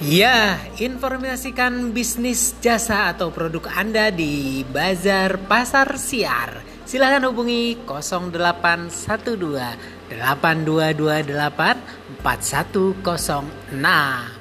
Ya, informasikan bisnis jasa atau produk Anda di Bazar Pasar Siar. Silahkan hubungi 0812 8228 4106.